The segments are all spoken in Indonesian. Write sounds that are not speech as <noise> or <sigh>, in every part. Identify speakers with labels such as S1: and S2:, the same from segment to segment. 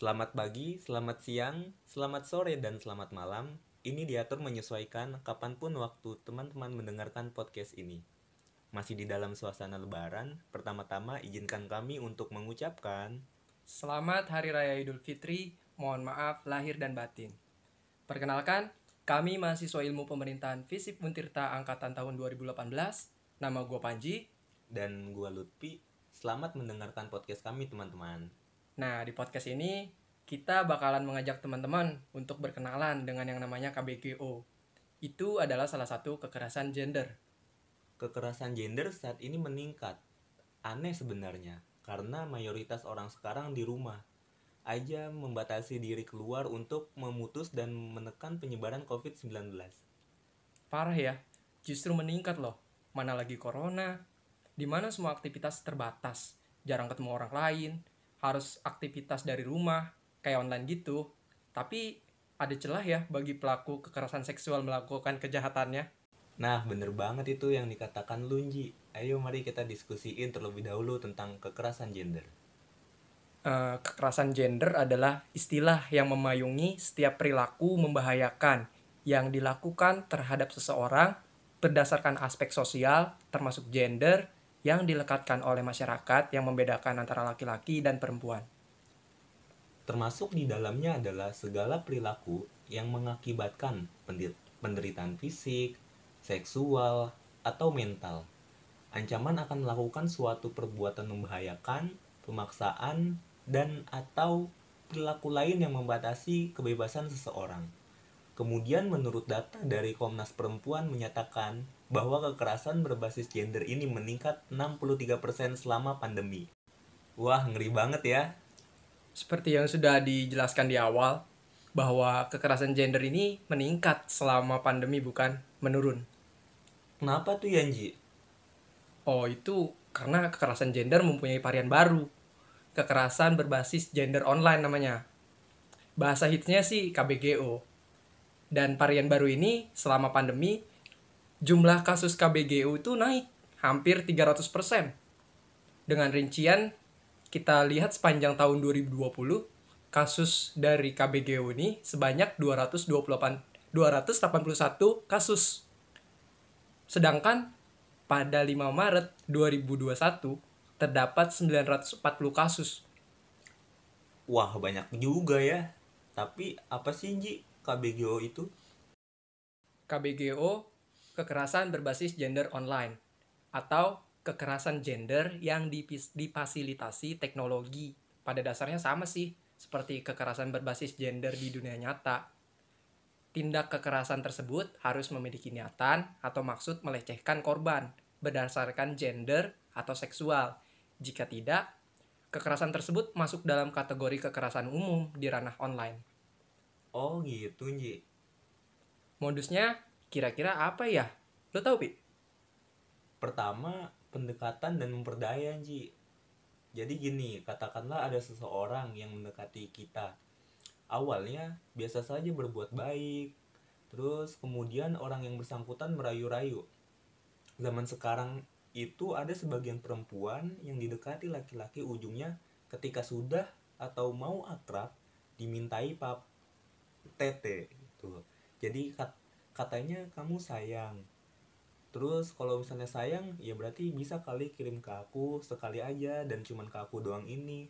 S1: Selamat pagi, selamat siang, selamat sore, dan selamat malam. Ini diatur menyesuaikan kapan pun waktu teman-teman mendengarkan podcast ini. Masih di dalam suasana lebaran, pertama-tama izinkan kami untuk mengucapkan
S2: Selamat Hari Raya Idul Fitri, mohon maaf lahir dan batin. Perkenalkan, kami mahasiswa ilmu pemerintahan Visip Muntirta Angkatan tahun 2018. Nama gue Panji.
S1: dan gua Lutfi. Selamat mendengarkan podcast kami teman-teman.
S2: Nah, di podcast ini kita bakalan mengajak teman-teman untuk berkenalan dengan yang namanya KBGO. Itu adalah salah satu kekerasan gender.
S1: Kekerasan gender saat ini meningkat. Aneh sebenarnya, karena mayoritas orang sekarang di rumah aja membatasi diri keluar untuk memutus dan menekan penyebaran COVID-19.
S2: Parah ya, justru meningkat loh. Mana lagi corona, di mana semua aktivitas terbatas, jarang ketemu orang lain, harus aktivitas dari rumah, kayak online gitu. Tapi ada celah ya bagi pelaku kekerasan seksual melakukan kejahatannya.
S1: Nah, bener banget itu yang dikatakan Lunji. Ayo mari kita diskusiin terlebih dahulu tentang kekerasan gender.
S2: Eh, kekerasan gender adalah istilah yang memayungi setiap perilaku membahayakan yang dilakukan terhadap seseorang berdasarkan aspek sosial, termasuk gender, yang dilekatkan oleh masyarakat yang membedakan antara laki-laki dan perempuan.
S1: Termasuk di dalamnya adalah segala perilaku yang mengakibatkan penderitaan fisik, seksual, atau mental. Ancaman akan melakukan suatu perbuatan membahayakan, pemaksaan, dan atau perilaku lain yang membatasi kebebasan seseorang. Kemudian menurut data dari Komnas Perempuan menyatakan bahwa kekerasan berbasis gender ini meningkat 63% selama pandemi. Wah, ngeri banget ya.
S2: Seperti yang sudah dijelaskan di awal, bahwa kekerasan gender ini meningkat selama pandemi bukan menurun.
S1: Kenapa tuh Yanji?
S2: Oh, itu karena kekerasan gender mempunyai varian baru. Kekerasan berbasis gender online namanya. Bahasa hitsnya sih KBGO. Dan varian baru ini selama pandemi jumlah kasus KBGO itu naik hampir 300%. Dengan rincian kita lihat sepanjang tahun 2020 kasus dari KBGO ini sebanyak 228 281 kasus. Sedangkan pada 5 Maret 2021 terdapat 940 kasus.
S1: Wah, banyak juga ya. Tapi apa sih Ji KBGO itu?
S2: KBGO kekerasan berbasis gender online atau kekerasan gender yang difasilitasi teknologi. Pada dasarnya sama sih seperti kekerasan berbasis gender di dunia nyata. Tindak kekerasan tersebut harus memiliki niatan atau maksud melecehkan korban berdasarkan gender atau seksual. Jika tidak, kekerasan tersebut masuk dalam kategori kekerasan umum di ranah online.
S1: Oh gitu Ji.
S2: Modusnya kira-kira apa ya? Lo tau, Pi?
S1: Pertama, pendekatan dan memperdaya Ji. Jadi gini, katakanlah ada seseorang yang mendekati kita. Awalnya biasa saja berbuat baik. Terus kemudian orang yang bersangkutan merayu-rayu. Zaman sekarang itu ada sebagian perempuan yang didekati laki-laki ujungnya ketika sudah atau mau akrab dimintai pap tete gitu. Jadi kat- katanya kamu sayang. Terus kalau misalnya sayang ya berarti bisa kali kirim ke aku sekali aja dan cuman ke aku doang ini.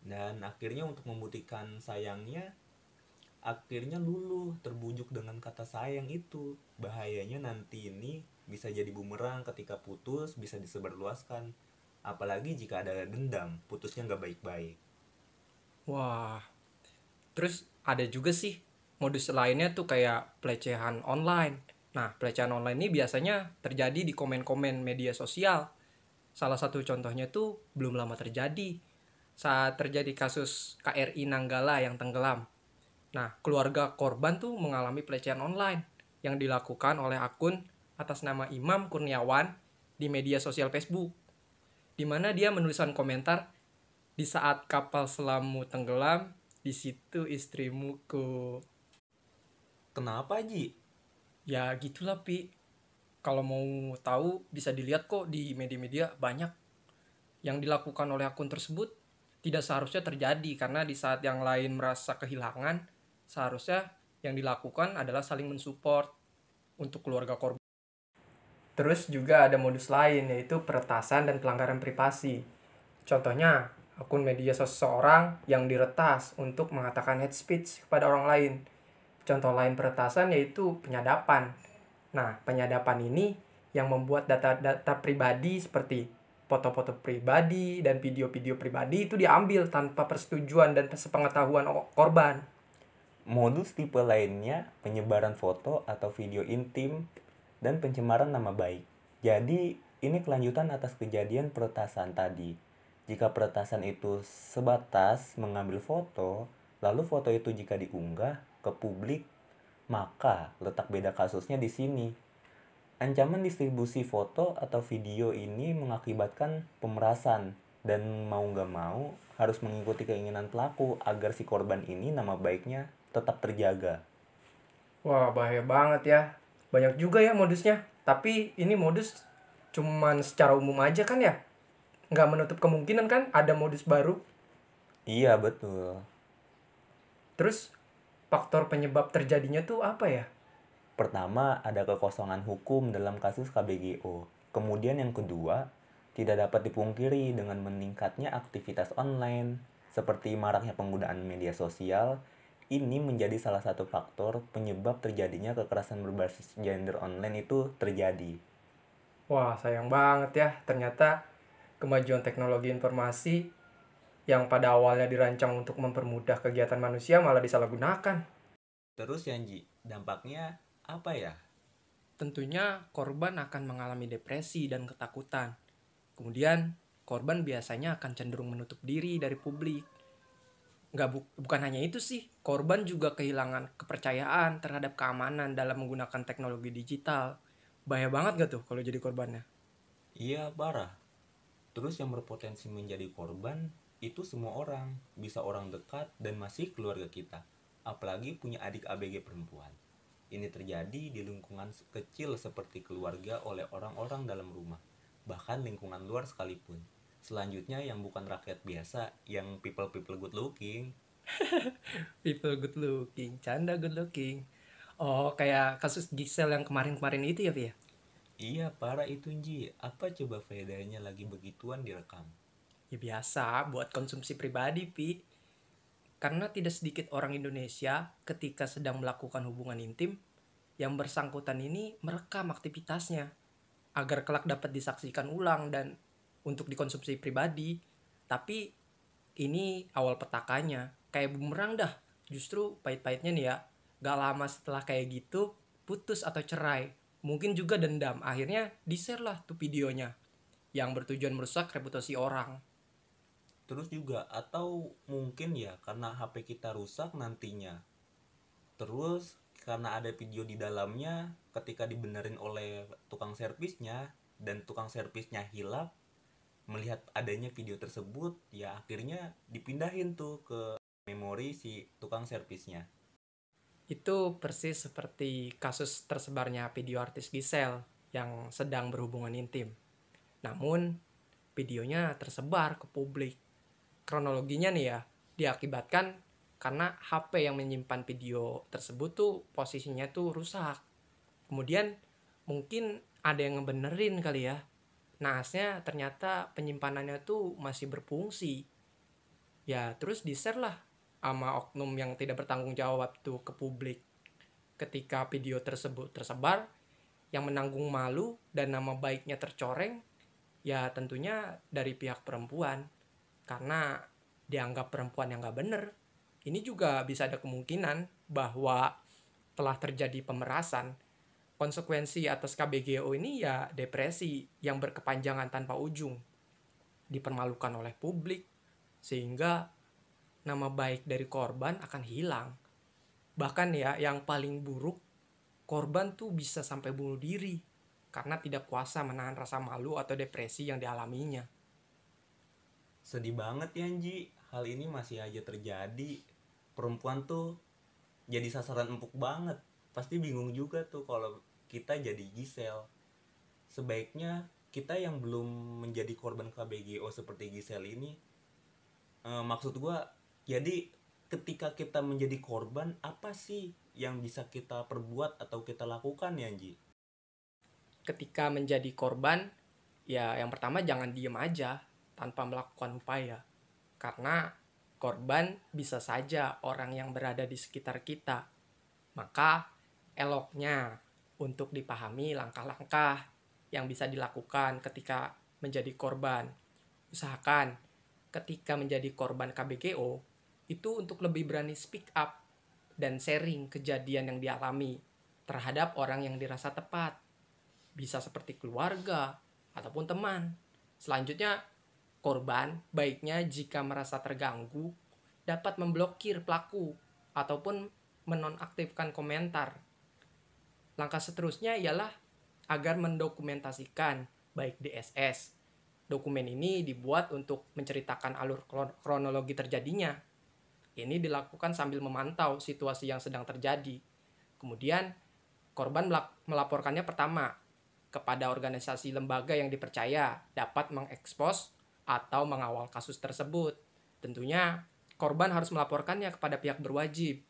S1: Dan akhirnya untuk membuktikan sayangnya akhirnya luluh terbujuk dengan kata sayang itu. Bahayanya nanti ini bisa jadi bumerang ketika putus bisa disebarluaskan. Apalagi jika ada dendam, putusnya nggak baik-baik.
S2: Wah, terus ada juga sih modus lainnya tuh kayak pelecehan online. Nah, pelecehan online ini biasanya terjadi di komen-komen media sosial. Salah satu contohnya tuh belum lama terjadi saat terjadi kasus KRI Nanggala yang tenggelam. Nah, keluarga korban tuh mengalami pelecehan online yang dilakukan oleh akun atas nama Imam Kurniawan di media sosial Facebook. Di mana dia menuliskan komentar di saat kapal selammu tenggelam, di situ istrimu ku.
S1: Kenapa Ji?
S2: Ya gitulah Pi. Kalau mau tahu bisa dilihat kok di media-media banyak yang dilakukan oleh akun tersebut tidak seharusnya terjadi karena di saat yang lain merasa kehilangan seharusnya yang dilakukan adalah saling mensupport untuk keluarga korban. Terus juga ada modus lain yaitu peretasan dan pelanggaran privasi. Contohnya, akun media seseorang yang diretas untuk mengatakan hate speech kepada orang lain. Contoh lain peretasan yaitu penyadapan. Nah, penyadapan ini yang membuat data-data pribadi seperti foto-foto pribadi dan video-video pribadi itu diambil tanpa persetujuan dan sepengetahuan korban.
S1: Modus tipe lainnya penyebaran foto atau video intim dan pencemaran nama baik. Jadi, ini kelanjutan atas kejadian peretasan tadi. Jika peretasan itu sebatas mengambil foto, lalu foto itu jika diunggah ke publik, maka letak beda kasusnya di sini Ancaman distribusi foto atau video ini mengakibatkan pemerasan dan mau nggak mau harus mengikuti keinginan pelaku agar si korban ini nama baiknya tetap terjaga.
S2: Wah bahaya banget ya. Banyak juga ya modusnya. Tapi ini modus cuman secara umum aja kan ya? Nggak menutup kemungkinan kan ada modus baru?
S1: Iya betul.
S2: Terus faktor penyebab terjadinya tuh apa ya?
S1: Pertama, ada kekosongan hukum dalam kasus KBGO. Kemudian yang kedua, tidak dapat dipungkiri dengan meningkatnya aktivitas online, seperti maraknya penggunaan media sosial, ini menjadi salah satu faktor penyebab terjadinya kekerasan berbasis gender online itu terjadi.
S2: Wah, sayang banget ya. Ternyata kemajuan teknologi informasi yang pada awalnya dirancang untuk mempermudah kegiatan manusia malah disalahgunakan.
S1: Terus Yanji, dampaknya apa ya?
S2: Tentunya korban akan mengalami depresi dan ketakutan. Kemudian, korban biasanya akan cenderung menutup diri dari publik. Nggak bu bukan hanya itu sih, korban juga kehilangan kepercayaan terhadap keamanan dalam menggunakan teknologi digital. Bahaya banget gak tuh kalau jadi korbannya?
S1: Iya, parah. Terus yang berpotensi menjadi korban itu semua orang, bisa orang dekat dan masih keluarga kita. Apalagi punya adik ABG perempuan. Ini terjadi di lingkungan kecil seperti keluarga oleh orang-orang dalam rumah, bahkan lingkungan luar sekalipun. Selanjutnya yang bukan rakyat biasa, yang people-people good looking. <laughs>
S2: people good looking, canda good looking. Oh, kayak kasus Giselle yang kemarin-kemarin itu ya, Pi?
S1: Iya, para itu, Nji. Apa coba faedahnya lagi begituan direkam?
S2: Ya biasa, buat konsumsi pribadi, Pi. Karena tidak sedikit orang Indonesia ketika sedang melakukan hubungan intim, yang bersangkutan ini merekam aktivitasnya agar kelak dapat disaksikan ulang dan untuk dikonsumsi pribadi. Tapi ini awal petakannya, kayak bumerang dah. Justru pahit-pahitnya nih ya, gak lama setelah kayak gitu, putus atau cerai. Mungkin juga dendam, akhirnya di-share lah tuh videonya. Yang bertujuan merusak reputasi orang
S1: terus juga atau mungkin ya karena HP kita rusak nantinya. Terus karena ada video di dalamnya ketika dibenerin oleh tukang servisnya dan tukang servisnya hilap melihat adanya video tersebut ya akhirnya dipindahin tuh ke memori si tukang servisnya.
S2: Itu persis seperti kasus tersebarnya video artis Giselle yang sedang berhubungan intim. Namun videonya tersebar ke publik kronologinya nih ya diakibatkan karena HP yang menyimpan video tersebut tuh posisinya tuh rusak. Kemudian mungkin ada yang ngebenerin kali ya. Naasnya ternyata penyimpanannya tuh masih berfungsi. Ya terus di-share lah sama oknum yang tidak bertanggung jawab tuh ke publik. Ketika video tersebut tersebar, yang menanggung malu dan nama baiknya tercoreng, ya tentunya dari pihak perempuan karena dianggap perempuan yang gak bener. Ini juga bisa ada kemungkinan bahwa telah terjadi pemerasan. Konsekuensi atas KBGO ini ya depresi yang berkepanjangan tanpa ujung. Dipermalukan oleh publik, sehingga nama baik dari korban akan hilang. Bahkan ya yang paling buruk, korban tuh bisa sampai bunuh diri karena tidak kuasa menahan rasa malu atau depresi yang dialaminya
S1: sedih banget ya Anji hal ini masih aja terjadi. Perempuan tuh jadi sasaran empuk banget. Pasti bingung juga tuh kalau kita jadi Gisel sebaiknya kita yang belum menjadi korban KBGO seperti Gisel ini Eh, maksud gua jadi ketika kita menjadi korban apa sih yang bisa kita perbuat atau kita lakukan ya Ji?
S2: ketika menjadi korban ya yang pertama jangan diem aja tanpa melakukan upaya. Karena korban bisa saja orang yang berada di sekitar kita. Maka eloknya untuk dipahami langkah-langkah yang bisa dilakukan ketika menjadi korban. Usahakan ketika menjadi korban KBGO itu untuk lebih berani speak up dan sharing kejadian yang dialami terhadap orang yang dirasa tepat. Bisa seperti keluarga ataupun teman. Selanjutnya, korban baiknya jika merasa terganggu dapat memblokir pelaku ataupun menonaktifkan komentar. Langkah seterusnya ialah agar mendokumentasikan baik DSS. Dokumen ini dibuat untuk menceritakan alur kronologi terjadinya. Ini dilakukan sambil memantau situasi yang sedang terjadi. Kemudian, korban melaporkannya pertama kepada organisasi lembaga yang dipercaya dapat mengekspos atau mengawal kasus tersebut. Tentunya korban harus melaporkannya kepada pihak berwajib.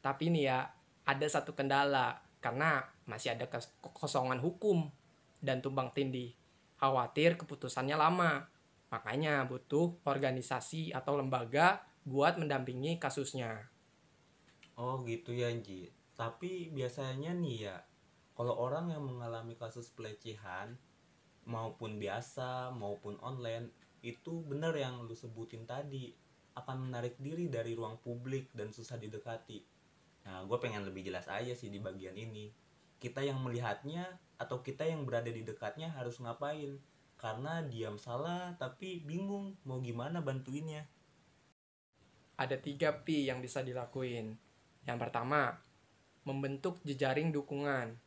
S2: Tapi ini ya ada satu kendala karena masih ada kekosongan hukum dan tumbang tindih. Khawatir keputusannya lama. Makanya butuh organisasi atau lembaga buat mendampingi kasusnya.
S1: Oh gitu ya Ji. Tapi biasanya nih ya kalau orang yang mengalami kasus pelecehan maupun biasa maupun online itu benar yang lu sebutin tadi akan menarik diri dari ruang publik dan susah didekati. Nah gue pengen lebih jelas aja sih di bagian ini. Kita yang melihatnya atau kita yang berada di dekatnya harus ngapain? Karena diam salah tapi bingung mau gimana bantuinnya.
S2: Ada tiga P yang bisa dilakuin. Yang pertama membentuk jejaring dukungan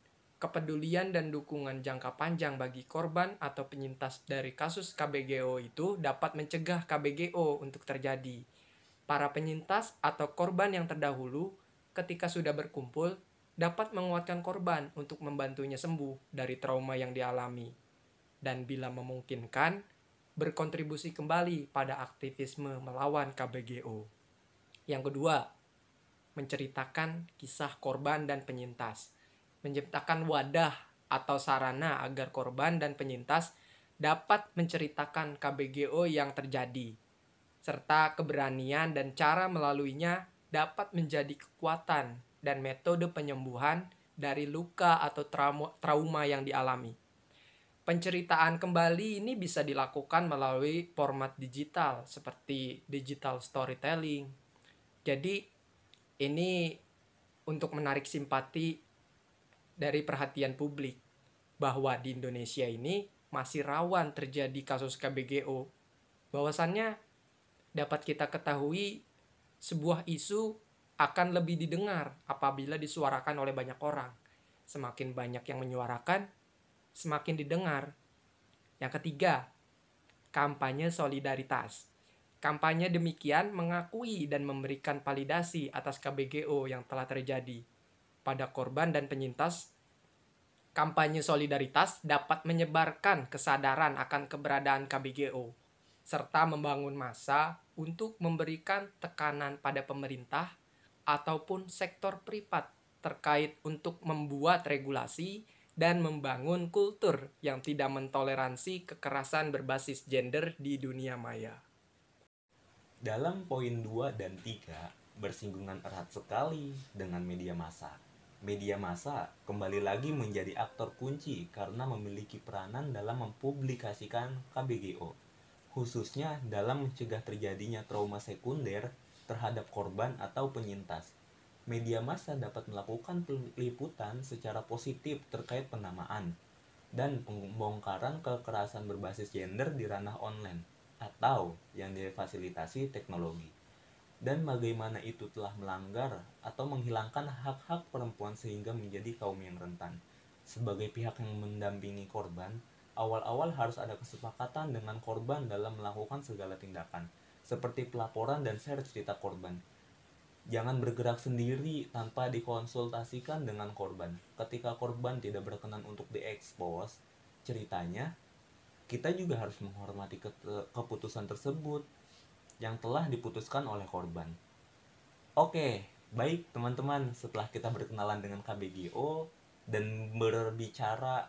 S2: kepedulian dan dukungan jangka panjang bagi korban atau penyintas dari kasus KBGO itu dapat mencegah KBGO untuk terjadi. Para penyintas atau korban yang terdahulu ketika sudah berkumpul dapat menguatkan korban untuk membantunya sembuh dari trauma yang dialami. Dan bila memungkinkan, berkontribusi kembali pada aktivisme melawan KBGO. Yang kedua, menceritakan kisah korban dan penyintas menciptakan wadah atau sarana agar korban dan penyintas dapat menceritakan KBGO yang terjadi, serta keberanian dan cara melaluinya dapat menjadi kekuatan dan metode penyembuhan dari luka atau trauma, yang dialami. Penceritaan kembali ini bisa dilakukan melalui format digital seperti digital storytelling. Jadi ini untuk menarik simpati dari perhatian publik bahwa di Indonesia ini masih rawan terjadi kasus KBGO. Bahwasannya dapat kita ketahui sebuah isu akan lebih didengar apabila disuarakan oleh banyak orang. Semakin banyak yang menyuarakan, semakin didengar. Yang ketiga, kampanye solidaritas. Kampanye demikian mengakui dan memberikan validasi atas KBGO yang telah terjadi pada korban dan penyintas, kampanye solidaritas dapat menyebarkan kesadaran akan keberadaan KBGO, serta membangun masa untuk memberikan tekanan pada pemerintah ataupun sektor privat terkait untuk membuat regulasi dan membangun kultur yang tidak mentoleransi kekerasan berbasis gender di dunia maya.
S1: Dalam poin 2 dan 3 bersinggungan erat sekali dengan media massa media massa kembali lagi menjadi aktor kunci karena memiliki peranan dalam mempublikasikan KBGO, khususnya dalam mencegah terjadinya trauma sekunder terhadap korban atau penyintas. Media massa dapat melakukan peliputan secara positif terkait penamaan dan pembongkaran kekerasan berbasis gender di ranah online atau yang difasilitasi teknologi dan bagaimana itu telah melanggar atau menghilangkan hak-hak perempuan sehingga menjadi kaum yang rentan. Sebagai pihak yang mendampingi korban, awal-awal harus ada kesepakatan dengan korban dalam melakukan segala tindakan, seperti pelaporan dan share cerita korban. Jangan bergerak sendiri tanpa dikonsultasikan dengan korban. Ketika korban tidak berkenan untuk diekspos ceritanya, kita juga harus menghormati keputusan tersebut yang telah diputuskan oleh korban. Oke, baik teman-teman, setelah kita berkenalan dengan KBGO dan berbicara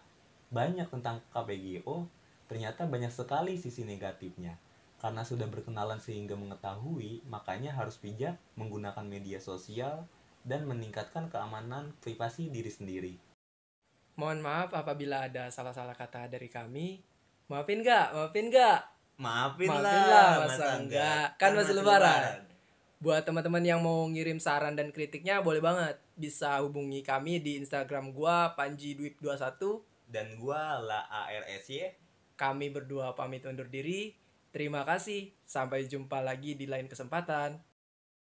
S1: banyak tentang KBGO, ternyata banyak sekali sisi negatifnya. Karena sudah berkenalan sehingga mengetahui, makanya harus bijak menggunakan media sosial dan meningkatkan keamanan privasi diri sendiri.
S2: Mohon maaf apabila ada salah-salah kata dari kami. Maafin nggak? Maafin nggak?
S1: Maafin,
S2: Maafin
S1: lah,
S2: lah, masa
S1: enggak?
S2: enggak? Kan masih lebaran. Buat teman-teman yang mau ngirim saran dan kritiknya boleh banget. Bisa hubungi kami di Instagram gua Panji Dwip 21.
S1: Dan gua La ARSY.
S2: Kami berdua pamit undur diri. Terima kasih. Sampai jumpa lagi di lain kesempatan.